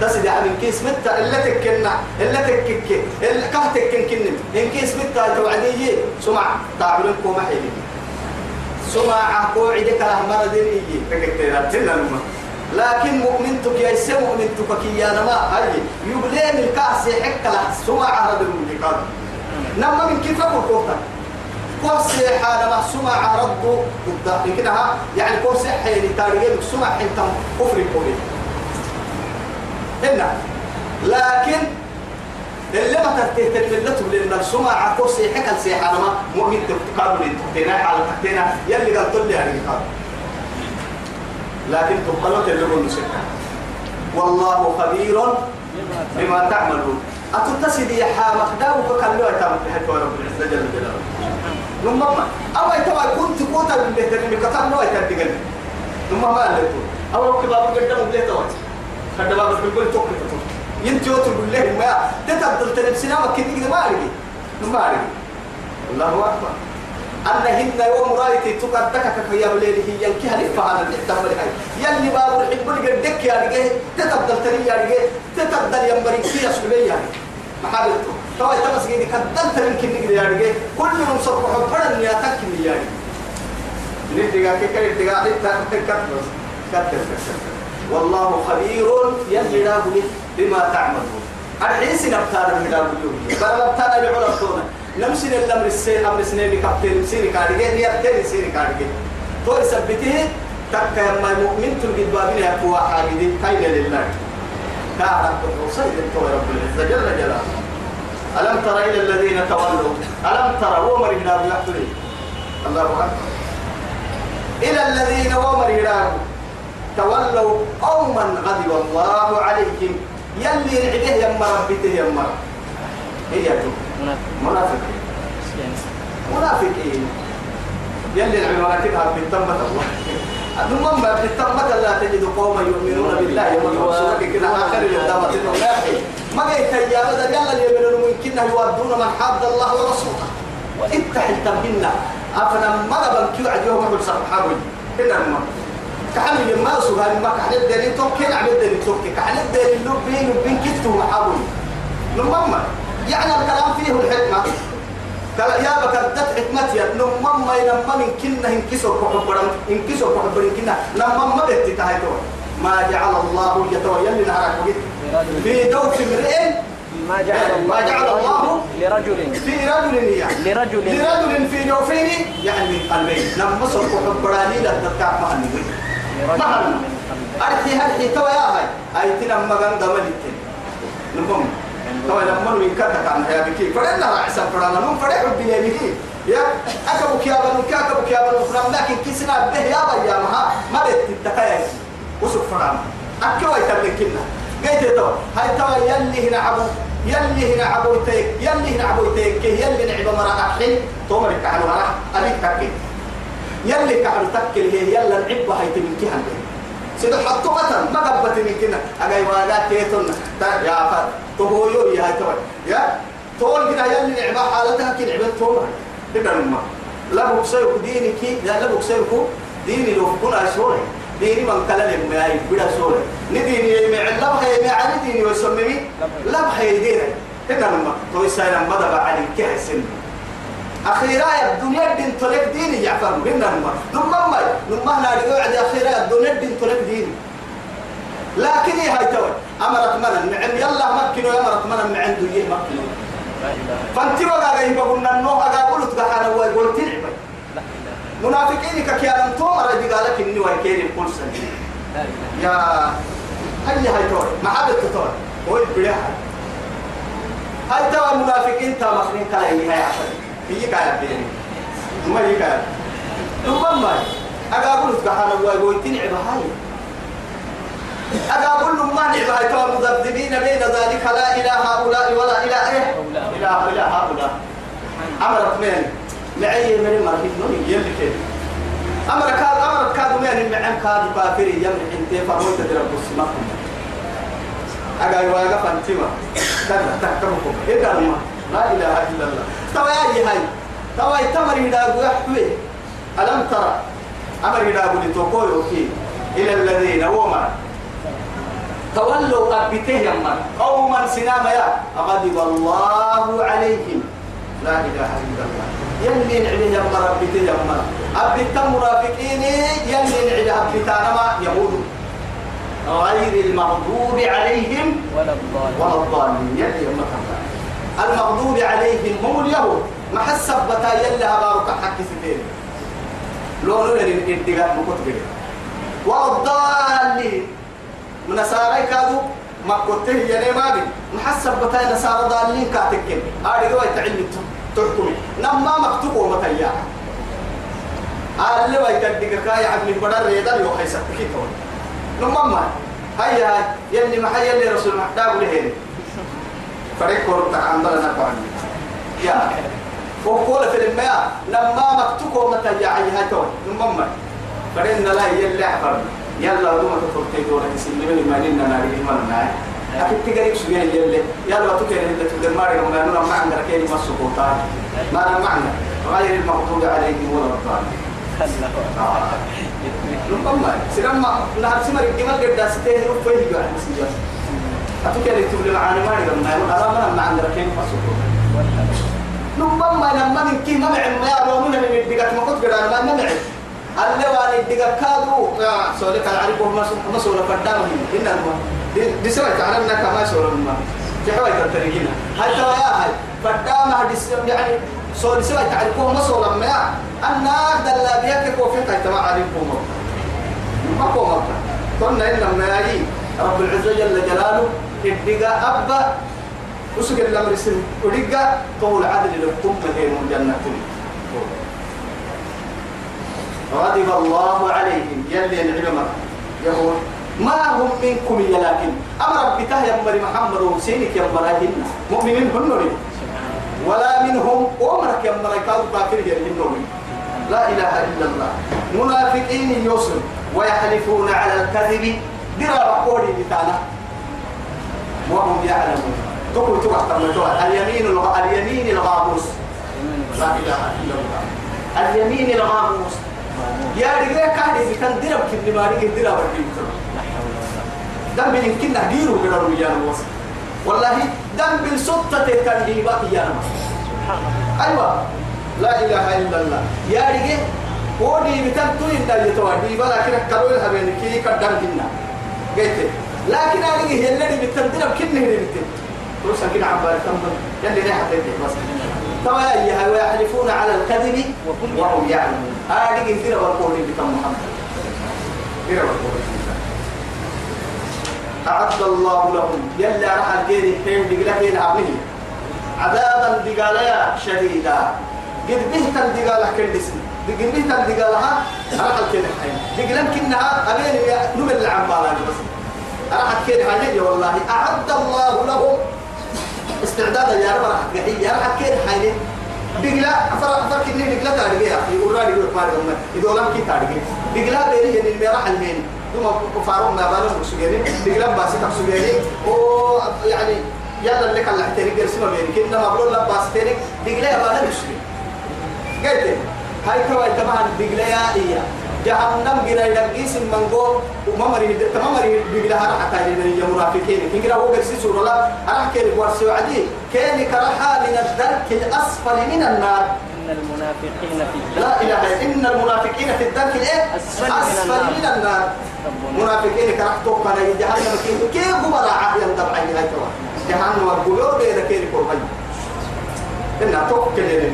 تسد يا حبيب كيس متى اللي تكنا اللي تكك. اللي كهتك إن كيس متى توعدي سمع. تعبرين كوم حيلي. سمع قوعدك له مرضين إيه فكتير تلا لكن مؤمنتك يا سي مؤمنتك كي يا نما. هاي. يبلين الكأس يحك له. سمع هذا الملكات نما من كيف أقول كوسي حال ما سمع رد ضد كده يعني كوسي حيني تاريخ سمع انت كفر كوري هنا. لكن اللي ما ترتيه تلملته لأن السمع كوسي حكى السيحة ما مؤمن تقابل تقتنا على تقتنا يلي قال تلي يعني قال لكن تقلت اللي هو المسكة. والله خبير بما تعملون. أتتسدي يا حامك داوك كان له يتعمل بحيث رب العزة جل جلاله؟ نمما أو يتوى كنت كوتا من بيت اللي كتاب له يتعمل نمما ما قلت أو كباب قدام بليه توت خد باب بالكل توك توك. ينتو تقول له ما تتبدل تلبسنا ما كنت ما أرجع نمما أرجع الله أكبر. أن هن يوم رايتي تقدك كيا بليله ينكها لفها أنا تحتمل هاي يلي باب الحب اللي قدك يا رجال. تتبدل تري يا رجال. تتبدل ينبري فيها سلبية يعني. محابلته توا تمس جدي كدلت من كني يا رجال كل يوم صرف حبنا يا تكني يعني. ندقا كيكا ندقا ندقا كتر والله خبير يلي بما تعملون. الحين نبتال من لا بل نبتال العلماء نمسن الأمر السين أمر سنين كابتن سيني كارجة نيابتين سيني كارجة تو يثبته تك يما مؤمن تلقي بابين يقوى حاجدين كاين لله. تو رب العزة. جل جلاله. ألم تر إلى الذين تولوا؟ ألم ترى ومر هنا يحتري الله. أكبر. إلى الذين ومر هنا تولوا قوما غضب الله عليهم. يلي نعده يما ربته يما. هي تو. منافقين. منافقين. يلي العنوان كده بالتمة الله. ثم ما بالتمة لا تجد قوما يؤمنون بالله يوم يوصلك كده؟ آخر الدامة ما قلت يا بدر يلا اللي يؤمنون ممكن يودون من حاد الله ورسوله. افتح التمهنة أفنا ما بنكيو عد يوم أقول صحابي هنا ما. كحل ما سوغان ما كحل الدليل توكي نعم الدليل توكي كحل الدليل لبين لبين كتو محاول نمما يعني الكلام فيه الحكمة. كلا يا بكر حكمة يا نمما ما ينمما من كنا انكسر كحبرم انكسر كحبرم كنا. لما ما بيت تهايتو ما جعل الله يتويل نهارك في دوت امرئ ما جعل الله ما جعل الله لرجل. في رجل يعني. لرجل. لرجل في جوفين يعني قلبين. لما صر كحبراني لا تتعب النبي. مهل أرحي هرحي توا يا هاي أي تنم مغان دمالتين نمم توا لما من كتك عن يا بكي فرنا عسى فرنا نم فرح بليه يا أكبو كيابا نكا أكبو كيابا نفرم لكن كسنا به يا بيا مها. ما بيت التكايا وسوف فرنا أكوا يتبلن قيت توا هاي توا يلي هنا عبو يلي هنا عبوتيك يلي هنا عبوتيك يلي نعب مرا أحين تومر كحلو مرا أبيك تكي. يلي كحلو تكي هي يلا نعب هاي تمن كهن سيدو حطو مثلا ما قبت من كنا أجاي وأنا كيتون يا فر. تهويو يا هاي توا يا تقول كده يلي نعب حالتها كي نعب تومر كده نما لا بكسيرك ديني كي لا بكسيرك ديني لو كنا سوري ديني من كلا لما ياي بدا سوري نديني مع لبها مع نديني وسممي. لبها يدينا هنا لما تو يساير مدى بعد كه سن أخيرا الدنيا دين تلك ديني يعفر هنا لما. لما ما لما لا يقعد أخيرا الدنيا دين تلك ديني. لكن هي هاي توي. أمرت من معن يلا مكنوا أمرت من معن دويه مكنوا فانتي وقا غيب قلنا النوح أقا قلت قحانا ويقول منافقين كيانا تومر دي قالك إني ويكيري القول سنين يا هل هاي تور ما حد التور هو البلاها هاي؟ توا المنافقين تا مخنين كلا هي هاي عشان. هي قاعد بيني. ما هي قاعد. ثم ما أقول لك أنا ويقول تنعب هاي. أقول ما نعب هاي توا مذبذبين بين ذلك لا إلى هؤلاء ولا إلى إيه؟ إلى إلى هؤلاء. أمرت من معي من المرحب نوني يلي كده أمر كاد أمر كاد من المعن كاد كافر يمنع انت فرموت تدرب السماء أجا يواقف أنتما كذا تحكمكم إذا ما؟ لا إله إلا الله. توا يا هاي توا يتمر إذا يحوي ألم ترى؟ أمر إذا قلت تقول إلى الذين وما. تولوا أبته يما قوما سناما يا أغضب الله عليهم. لا إله إلا الله. يلي نعلي يما ربته يما. أبت مرافقين يلي نعلي أبتانا ما يهود غير المغضوب عليهم ولا الضالين. ولا الضالين. يلي يما المغضوب عليهم هم اليهود. ما حسب بتا يلي هبارك حق ستين لو نقول الانتقال مكتب ولا الضالين. من نصارى كادو ما كنت يعني ما بي. محسب بتاي نصارى ضالين كاتكين. هذه هو تعلم تحكمي نما مكتوب ومتيا اللي ويتدق كاي عبد بدر ريدا يو حيسك كيتو نما ما. هيا هاي. يلي ما هي اللي رسول محتاج له فريق كورتا عندنا نقول يا. وقول في الماء لما مكتوب ومتيا هاي تو نما ما. فريق لا يلي عبرنا يلا دوما تفرتي دورة تسلمني. ما لنا ناري. ما لنا أكيد تقريب شوية يلي يلا تكين اللي تقدر ماري وما نونا معنا كيني ما سقوطان ما أنا معنا غير المغضوب عليهم ولا الضالين. ربما. سلام. نهار سمر الجمال قد داستين رفيه جوا مسجد أتوكل يكتب لي معاني ما نقدر ما أنا ما كيني ما سقوطان ربما لما من كي ما معي ما يعلمون من الدقات ما كنت قدر ما معي alle wani diga kadu ya sole kal ari ko ma sole دسرت على انك ما شعور ما كيف هاي ترتجينا هاي ترى يا هاي فتام هدس يعني صور دسرت تعرفوه ما صور ما يا أنا دل بيك كوفين هاي ترى عارفوه ما ما هو ما كنا إلا ما يجي رب العزة جل جلاله ابتغى أبا وسوق الأمر سن ودقة قول عدل لكم مهيم جنة غضب الله عليهم يلي العلماء يقول ما هم منكم يا لكن أمر بتاه يمر محمد وسينك يمرهن مؤمنين هنوري ولا منهم أمرك يمر كانوا كافر يهنوري لا إله إلا الله. منافقين يوصل ويحلفون على الكذب. درا بقولي بتانا. وهم يعلمون. تقول تقول اليمين اليمين الغاموس. لا إله إلا الله. اليمين الغاموس. يا رجال كان كان درب كل ما رجع درب الدين دم من يمكن نهديره كده رجال الوصل والله دم بالسطة بقى يا أيوة. لا إله إلا الله. يا رجال هو دي بتن تقول إنت يتوه دي بلا كده كلو الهبين كي كدام كنا. قلت. لكن أنا رجال هي اللي بتن درب كنا هي بتن تروح سكين عبارة كم يلي ريحة بس. توا يا ويحلفون على الكذب وهم يعلمون. هذه كثيرة والقول بكم محمد. كثيرة والقول. أعد الله لهم. يلا راح الجيري حين دقلتين عبنه عذابا دقاليا شديدا قد بهتا دقالة كل سنة قد بهتا دقالها راح الكيد حين دقلن كنها أبين نمل العمالة بس. راح الكيد حين والله أعد الله لهم. استعدادا يا رب راح يا راح كيد حين دقلا فرق فرق إني دقلا تارجع يقول رادي يقول فارغ. ما يقول لهم كي تارجع دقلا بيري يعني المرا حلمين ثم كفارون ما بالهم مسجونين دقلا باسي تفسجونين و يعني يلا اللي كان لحتري قرسمه بيني. كنا ما بقول لا باس تاني. دقلا يبغى نمشي قلت هاي كواي طبعا دقلا يا إياه. جهنم جرا يدقيس المنقو وما مري تمام مري بيجلا راح تاني من المنافقين كنا هو بس سورة لا. راح كير ورس وعدي. كان كرها من الدرك الأسفل من النار. المنافقين في الدرك لا إله إن المنافقين في الدرك الإيه؟ أسفل أسفل. من النار. منافقين كرح توقع جهنم كيف كيف هو عين هاي توا جهنم والقلوب بين كير كوربي إنها توقع لنا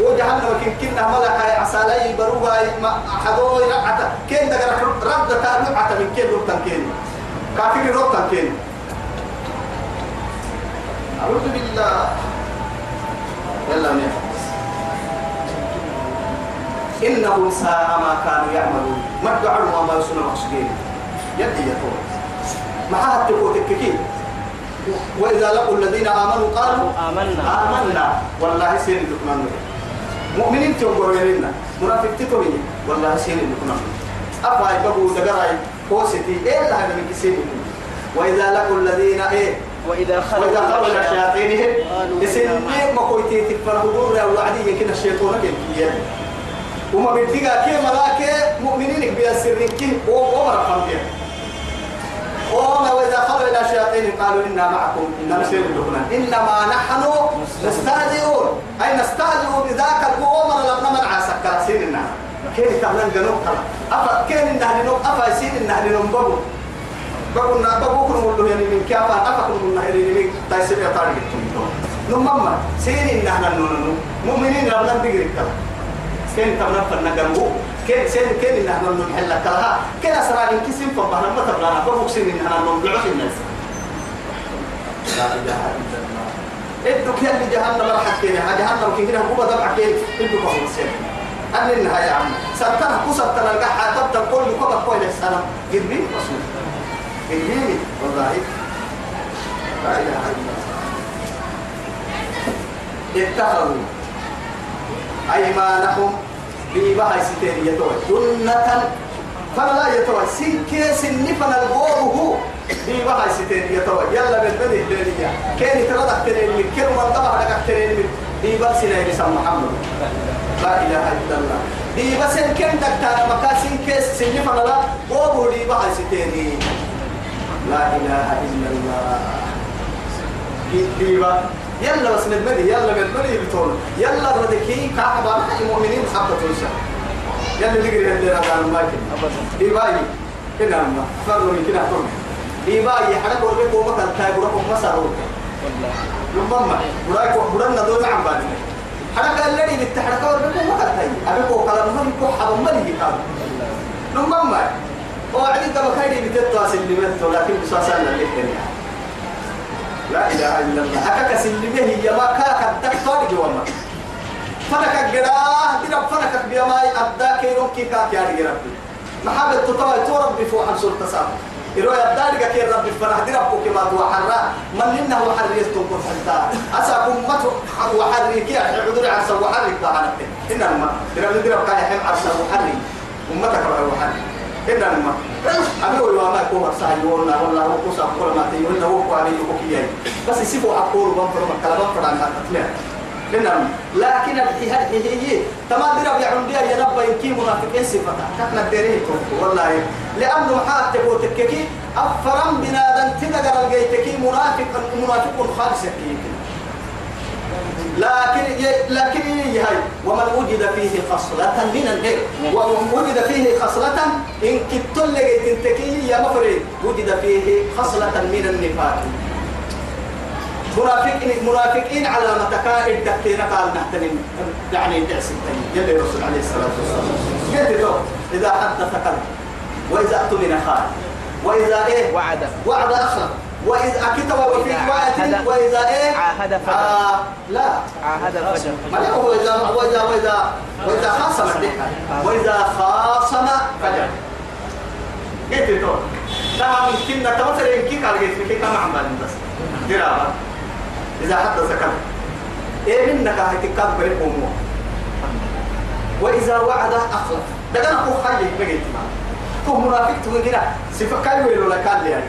وجهنم كن كنا ملك عسالي بروها ما حدو رعتا. كين دقر رد رعتا من كين؟ ربطن كين. كافر ربطن كين. أعوذ بالله. يلا نحفظ إنهم ساء ما كانوا يعملون. ما دعوا ما يسون مقصدين. يدي يطول ما تقول تككين وإذا لقوا الذين آمنوا قالوا آمنا. آمنا. والله سير لكمان مؤمنين تنظروا إلينا منافق تتوي والله سين كنا أفا يبقوا دقراي كوستي. إيه لا هذا من كسين وإذا لقوا الذين إيه؟ وإذا خلوا وإذا خلوا إلى شياطينهم. يسن ما كويتي تفرحوا يا وعدي يمكن الشيطان كده وما بيتيجا كي ملاك مؤمنين بيسرين كي وما رفض فيها وما وإذا خلوا إلى شياطين قالوا إنا معكم إنما نسير لكنا إنما نحن نستهزئون أي نستهزئ بذاك القوم لما من عسكر سيرنا كيف تعلم جنوب كلا أفا كيف إنه نوم؟ أفا يسير إنه نوم بابو بابو نا بابو كل مولو يعني من كيافا أفا كل مولو يعني من تايسير نوم ماما. سير إنه نوم. مؤمنين ربنا بيجري كلا كين تمنا فنا جنبو كين سين كين إن إحنا نحل كلها. كين أسرع إن كسم فبنا ما تبلانا فبوكسين إن إحنا نبلع الناس. لا إله إلا الله. إدك يلي جهنم راح كين. جهنم كين. هو دمع كين. إدك هو سين أنا النهاية يا عم سرتنا كسرتنا القحة تبت كل كبر كل السنة قدرين رسول. قدرين والله. اتخذوا أيمانهم بيبها ستين يتوى جنة فلا يتوى سن كيس النفن الغوره بيبها ستين يتوى يلا بالبدء الليلية كان يتردك تنين من كل من طبع لك تنين من بيبا سنة بسم محمد لا إله إلا الله بيبا سن كم دكتور مكاسين كيس سن نفن لا غوره بيبها ستين لا إله إلا الله بيبا يلا بس ندمني يلا ندمني بتقول يلا ردكي كعبة المؤمنين حبة تنسى. يلا نجري هدي رجال الماكن إيباي كنا ما من كنا فرض إيباي حنا قربي قومة كالتاي قربك ما ساروا ربما براك برنا دون عم بالي حنا قال لي بالتحرك قربي قومة كالتاي أبي قو كلام هم قو حرام ملي كام ربما وعدي كما كايدي بتتواصل لمتو لكن بساسان اللي كنا لا إله إلا الله. أكاك سلمه هي ما كاك الدكتور جواما فنك الجراه درب فنك بيما أبدا كيرون كي كاك يا ربي. محبة تطوي تو ربي فوق عن سلطة سام إلو يبدأ لك كي ربي فرح درب كما تو حرا. من إنه حريستم كفنتا أساكم مت وحريك يا عذر عسى وحرك ضعنك إنما درب درب كان يحب عسى وحرك أمتك وحرك إنما أبي ولا ما يكون سعي ولا ولا هو كوسا ولا ما ولا هو قاري يحكي بس يسيبوا أقول بنفر ما كلام فران هتطلع إنما لكن الحياة هي تما درب يعون بيا ينبا يمكن منافقين صفة كنا دريه والله لأنه حات تقول تككي أفرم بنادم تدقر الجيتكي منافق منافق خالص يكي لكن لكن هي ومن وجد فيه خصلة من الغير. ومن وجد فيه خصلة إن كنت لقيت تنتكي يا مفرد. وجد فيه خصلة من النفاق. منافقين منافقين على متكائد دكتين قال نحترم يعني تعسل يلي الرسول عليه الصلاة والسلام. قلت إذا حدث كذب وإذا أؤتمن خان وإذا إيه؟ وعد. وعد أخلق وإذا أكتب وفي وقت وإذا إيه؟ عاهد فجر. آه لا. عاهد الفجر ما هو إذا وإذا وإذا وإذا خاصم وإذا خاصم. فجر. قلت له لا ممكن نتوصل يمكن قال قلت لك عم بالي بس. درابة إذا حدث كم إيه منك هاي تكاد بريك أمور. وإذا وعد أخلف. ده أنا أخو خليك بقيت ما تو منافق تو كده. صفة كاي ولا كان لي يعني.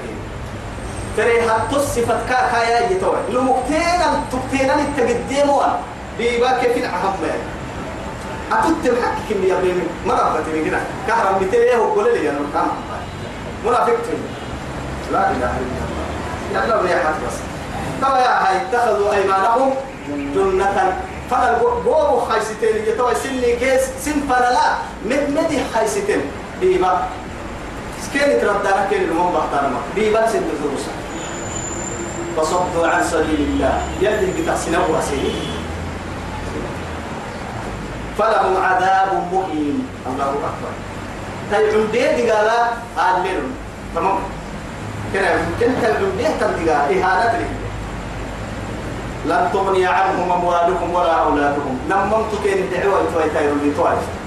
ترى هتو صفة كا كايا يتوه لو مكتينا تكتينا التقدمون بيبقى كيف يعني أتوت بحق كم يا بني ما رفعت من كده. كهرب هو كل اللي أنا كام منافق لا إله إلا الله. يلا ريحات بس. ترى يا هاي اتخذوا أيمانهم جنة. فأنا بورو خايستين. يتوى سني كيس سن فانا لا. مد مدي خايستين. بيبا. سكين تردانا كين المهم بحتانا بيبا سن الدروسة فصدوا عن سبيل الله. يلي بتحسنه وسيل فلهم عذاب مهين. الله أكبر. طيب عندي قال قال لهم تمام. كنا كنت عندي تلقى إهانة لهم لن تغني عنهم أموالهم ولا أولادهم. نممت كين الدعوة توي تايرو اللي توي.